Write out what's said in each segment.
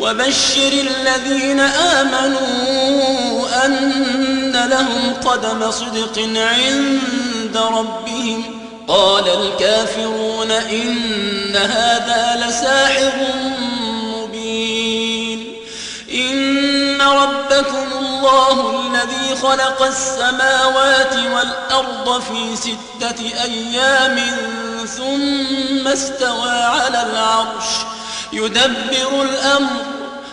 وبشر الذين آمنوا أن لهم قدم صدق عند ربهم. قال الكافرون إن هذا لساحر مبين. إن ربكم الله الذي خلق السماوات والأرض في ستة أيام ثم استوى على العرش. يدبر الأمر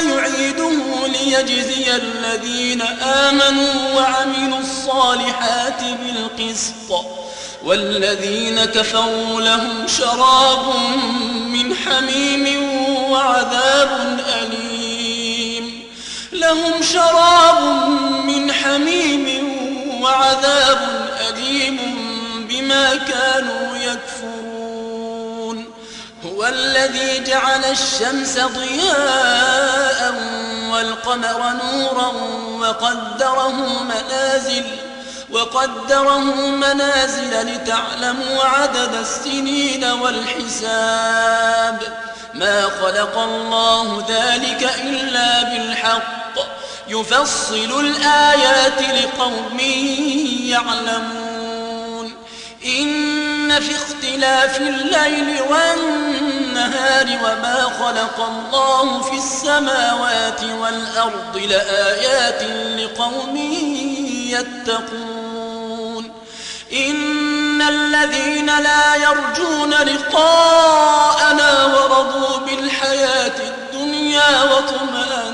يعيده ليجزي الذين آمنوا وعملوا الصالحات بالقسط والذين كفروا لهم شراب من حميم وعذاب أليم لهم شراب من حميم وعذاب أليم بما كانوا هو الذي جعل الشمس ضياء والقمر نورا وقدره منازل وقدره منازل لتعلموا عدد السنين والحساب. ما خلق الله ذلك إلا بالحق. يفصل الآيات لقوم يعلمون. إن في اختلاف الليل والنهار وما خلق الله في السماوات والأرض لآيات لقوم يتقون. إن الذين لا يرجون لقاءنا ورضوا بالحياة الدنيا وطمأنوا بها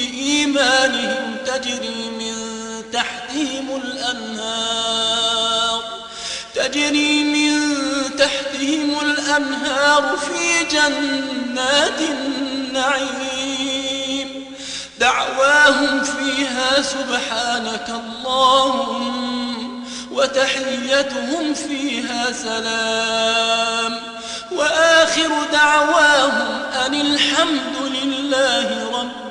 بإيمانهم تجري من تحتهم الأنهار تجري من تحتهم الأنهار في جنات النعيم. دعواهم فيها سبحانك اللهم وتحيتهم فيها سلام. وآخر دعواهم أن الحمد لله رب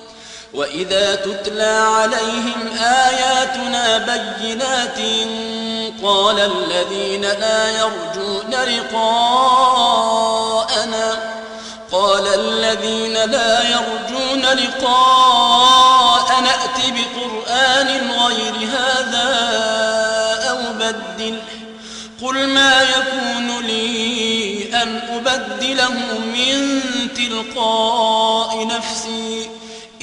وإذا تتلى عليهم آياتنا بينات قال الذين لا يرجون لقاءنا قال الذين لا يرجون لقاء نأت بقرآن غير هذا أو بدل قل ما يكون لي أن أبدله من تلقاء نفسي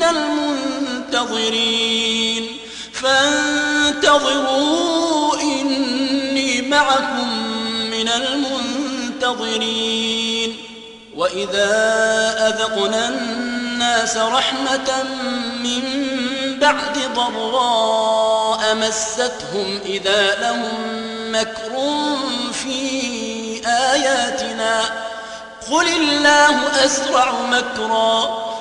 من المنتظرين فانتظروا إني معكم من المنتظرين وإذا أذقنا الناس رحمة من بعد ضراء مستهم إذا لهم مكر في آياتنا قل الله أسرع مكرا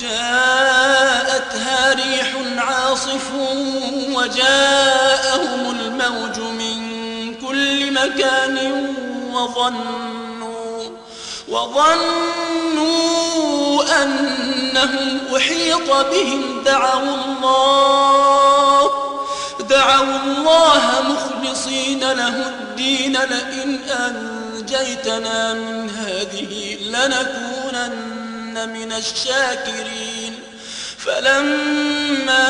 جاءتها ريح عاصف وجاءهم الموج من كل مكان وظنوا وظنوا أنهم أحيط بهم. دعوا الله دعوا الله مخلصين له الدين. لئن أنجيتنا من هذه لنكونن من الشاكرين. فلما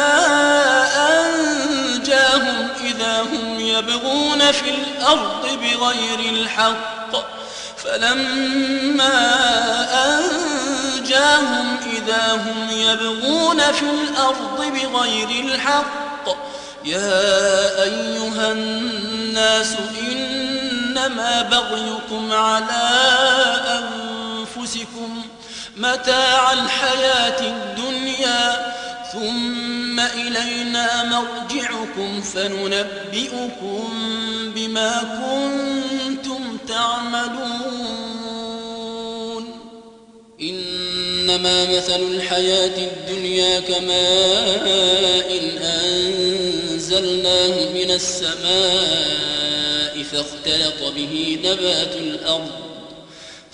أنجاهم إذا هم يبغون في الأرض بغير الحق فلما أنجاهم إذا هم يبغون في الأرض بغير الحق يا أيها الناس إنما بغيكم على أنفسكم متاع الحياة الدنيا ثم إلينا مرجعكم فننبئكم بما كنتم تعملون. إنما مثل الحياة الدنيا كماء إن أنزلناه من السماء فاختلط به نبات الأرض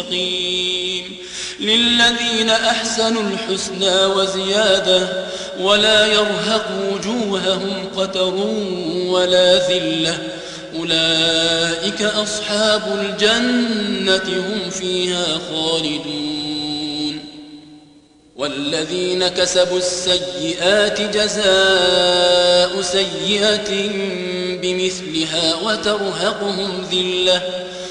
مستقيم للذين أحسنوا الحسنى وزيادة ولا يرهق وجوههم قتر ولا ذلة. أولئك أصحاب الجنة هم فيها خالدون. والذين كسبوا السيئات جزاء سيئة بمثلها وترهقهم ذلة.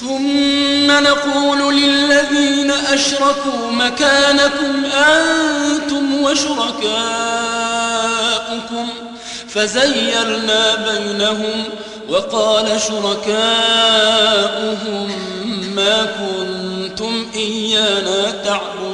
ثم نقول للذين أشركوا مكانكم أنتم وشركاؤكم فزيلنا بينهم وقال شركاؤهم ما كنتم إيانا تعبدون.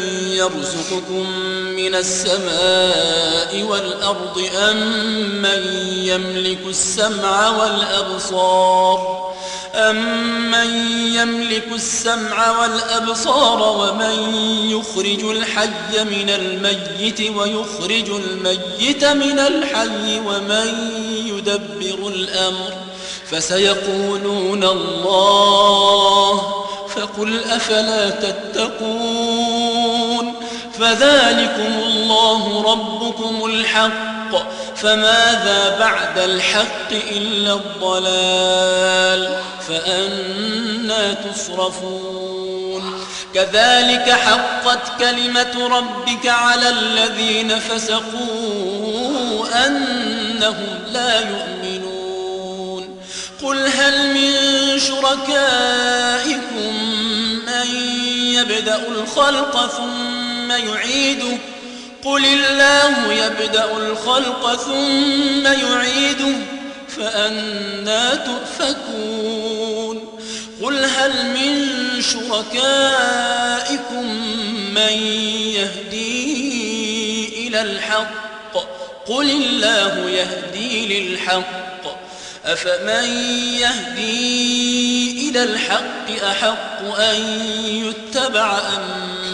يرزقكم من السماء والأرض أم من يملك السمع والأبصار أمن يملك السمع والأبصار ومن يخرج الحي من الميت ويخرج الميت من الحي ومن يدبر الأمر فسيقولون الله فقل أفلا تتقون فذلكم الله ربكم الحق فماذا بعد الحق إلا الضلال؟ فأنا تصرفون. كذلك حقت كلمة ربك على الذين فسقوا أنهم لا يؤمنون. قل هل من شركائكم من يبدأ الخلق ثم يعيده. قل الله يبدأ الخلق ثم يعيده فأنا تؤفكون. قل هل من شركائكم من يهدي إلى الحق؟ قل الله يهدي للحق. أفمن يهدي إلى الحق أحق أن يتبع أم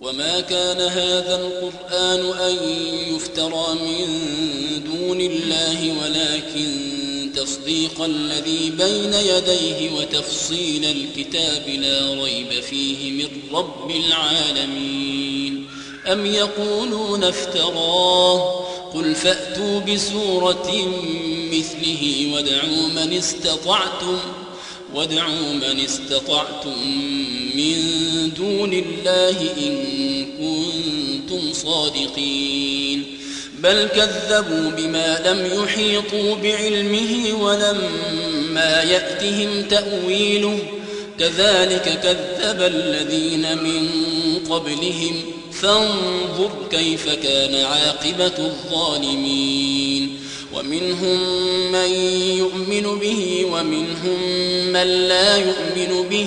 وما كان هذا القرآن أن يفترى من دون الله ولكن تصديق الذي بين يديه وتفصيل الكتاب لا ريب فيه من رب العالمين أم يقولون افتراه قل فأتوا بسورة مثله وادعوا من استطعتم وادعوا من استطعتم من دون الله إن كنتم صادقين. بل كذبوا بما لم يحيطوا بعلمه ولما يأتهم تأويله. كذلك كذب الذين من قبلهم. فانظر كيف كان عاقبة الظالمين. ومنهم من يؤمن به ومنهم من لا يؤمن به.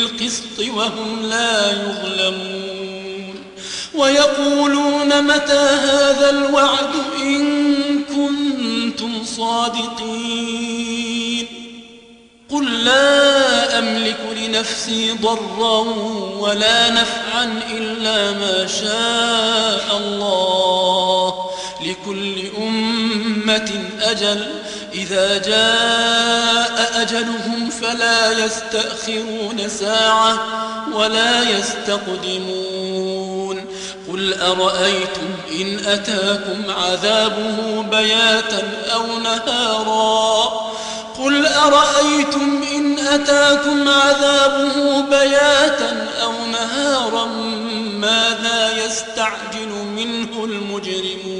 بالقسط وهم لا يظلمون ويقولون متى هذا الوعد إن كنتم صادقين قل لا أملك لنفسي ضرا ولا نفعا إلا ما شاء الله لكل أمة أجل إذا جاء أجلهم فلا يستأخرون ساعة ولا يستقدمون. قل أرأيتم إن أتاكم عذابه بياتا أو نهارا؟ قل أرأيتم إن أتاكم عذابه بياتا أو نهارا؟ ماذا يستعجل منه المجرمون؟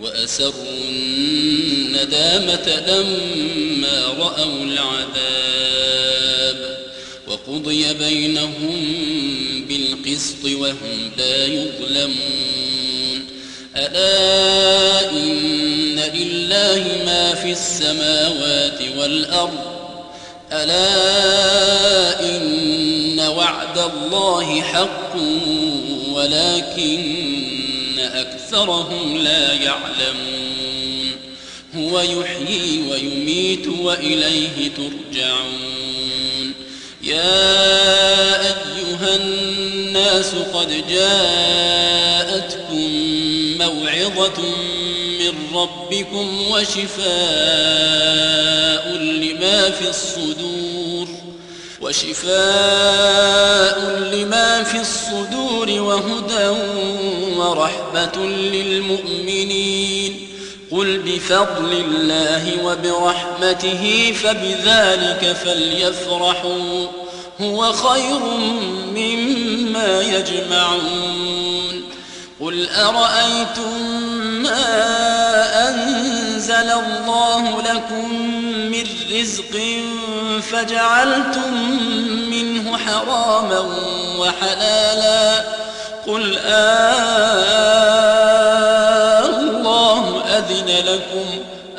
وأسروا الندامة لما رأوا العذاب وقضي بينهم بالقسط وهم لا يظلمون. ألا إن لله ما في السماوات والأرض؟ ألا إن وعد الله حق ولكن أكثرهم لا يعلمون. هو يحيي ويميت وإليه ترجعون. يا أيها الناس قد جاءتكم موعظة من ربكم وشفاء لما في الصدور. وشفاء لما في الصدور وهدى ورحمة للمؤمنين. قل بفضل الله وبرحمته فبذلك فليفرحوا هو خير مما يجمعون. قل أرأيتم ما أنزل الله لكم من رزق فجعلتم منه حراما وحلالا قل آه الله أذن لكم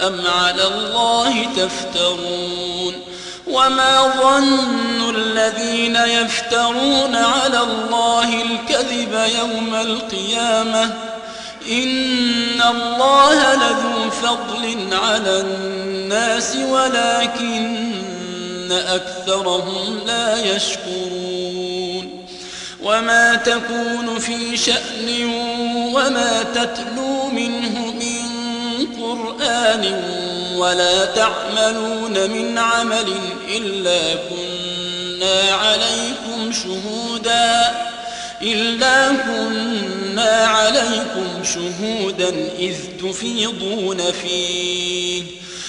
أم على الله تفترون وما ظن الذين يفترون على الله الكذب يوم القيامة إن الله لذو فضل على الناس ولكن أكثرهم لا يشكرون وما تكون في شأن وما تتلو منه من قرآن ولا تعملون من عمل إلا كنا عليكم شهودا إلا كنا عليكم شهودا إذ تفيضون فيه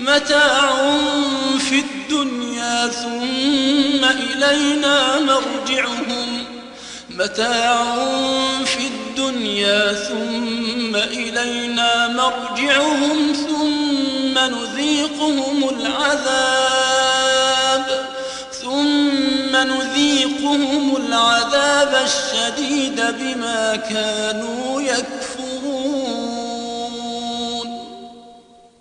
متاع في الدنيا ثم إلينا مرجعهم. متاع في الدنيا ثم إلينا مرجعهم ثم نذيقهم العذاب. ثم نذيقهم العذاب الشديد بما كانوا يكفرون.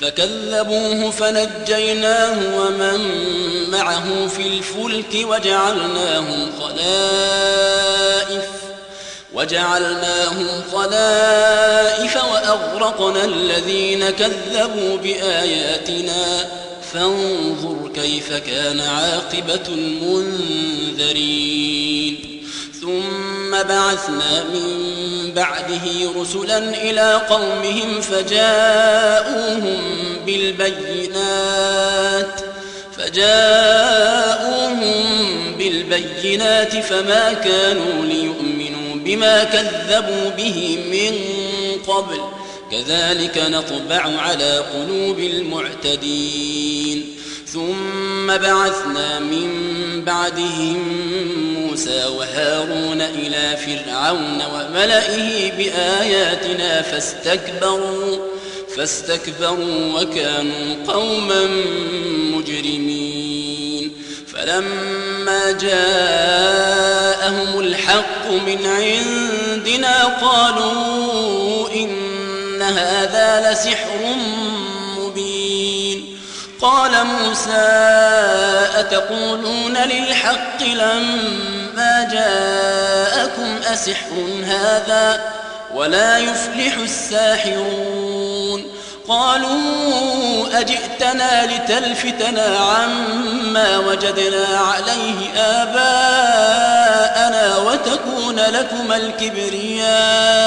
فكذبوه فنجيناه ومن معه في الفلك وجعلناهم خلائف وجعلناهم خلائف وأغرقنا الذين كذبوا بآياتنا فانظر كيف كان عاقبة المنذرين ثم بعثنا من بعده رسلا إلى قومهم فجاءوهم بالبينات فجاءوهم بالبينات فما كانوا ليؤمنوا بما كذبوا به من قبل كذلك نطبع على قلوب المعتدين. ثم بعثنا من بعدهم موسى وهارون إلى فرعون وملئه بآياتنا فاستكبروا فاستكبروا وكانوا قوما مجرمين. فلما جاءهم الحق من عندنا قالوا إن هذا لسحر قال موسى أتقولون للحق لما جاءكم أسحر هذا ولا يفلح الساحرون؟ قالوا أجئتنا لتلفتنا عما وجدنا عليه آباءنا وتكون لكما الكبرياء.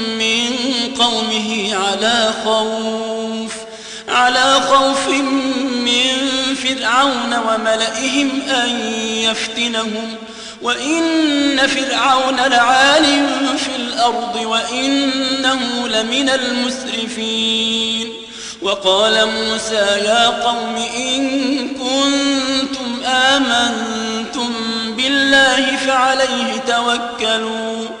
قومه على خوف على خوف من فرعون وملئهم أن يفتنهم. وإن فرعون لعال في الأرض وإنه لمن المسرفين. وقال موسى يا قوم إن كنتم آمنتم بالله فعليه توكلوا.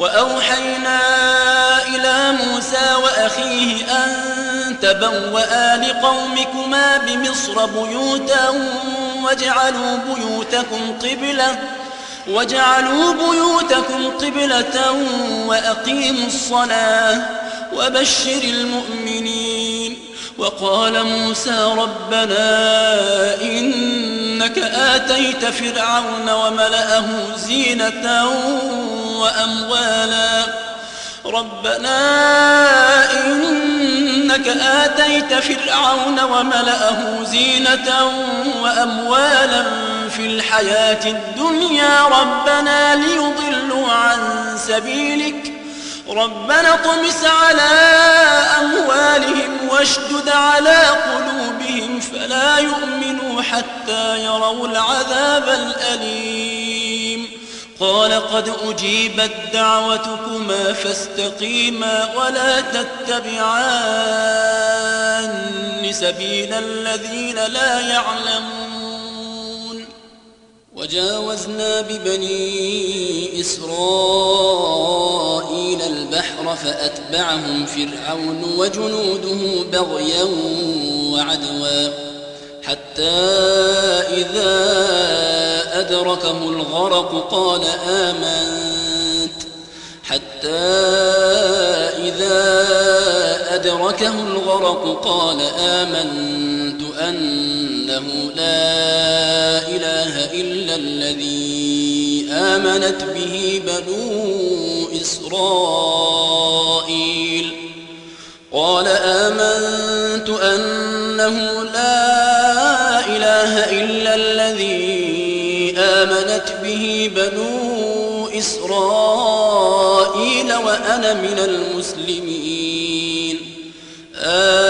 وأوحينا إلى موسى وأخيه أن تبوأ لقومكما بمصر بيوتا واجعلوا بيوتكم قبلة واجعلوا بيوتكم قبلة وأقيموا الصلاة وبشر المؤمنين وقال موسى ربنا إنك آتيت فرعون وملأه زينة وأموالا. ربنا إنك آتيت فرعون وملأه زينة وأموالا في الحياة الدنيا. ربنا ليضلوا عن سبيلك. ربنا طمس على أموالهم واشدد على قلوبهم. فلا يؤمنوا حتى يروا العذاب الأليم. قال قد أجيبت دعوتكما فاستقيما ولا تتبعان سبيل الذين لا يعلمون. وجاوزنا ببني إسرائيل البحر فأتبعهم فرعون وجنوده بغيا وعدوا حتى إذا أدركه الغرق قال آمنت. حتى إذا أدركه الغرق قال آمنت أنه لا إله إلا الذي آمنت به بنو إسرائيل. قال آمنت أنه لا إله إلا الذي آمنت به بنو إسرائيل وأنا من المسلمين. الآن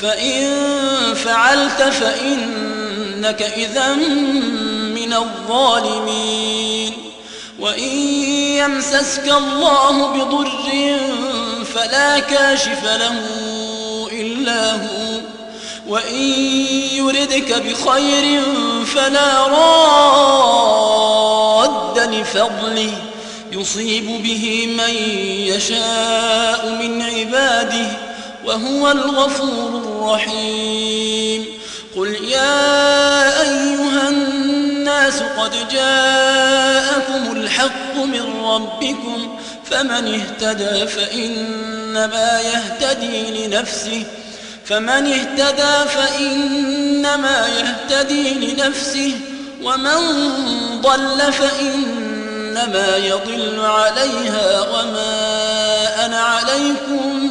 فإن فعلت فإنك إذا من الظالمين. وإن يمسسك الله بضر فلا كاشف له إلا هو. وإن يردك بخير فلا راد لفضله. يصيب به من يشاء من عباده. وهو الغفور الرحيم. قل يا أيها الناس قد جاءكم الحق من ربكم فمن اهتدى فإنما يهتدي لنفسه فمن اهتدى فإنما يهتدي لنفسه ومن ضل فإنما يضل عليها وما أنا عليكم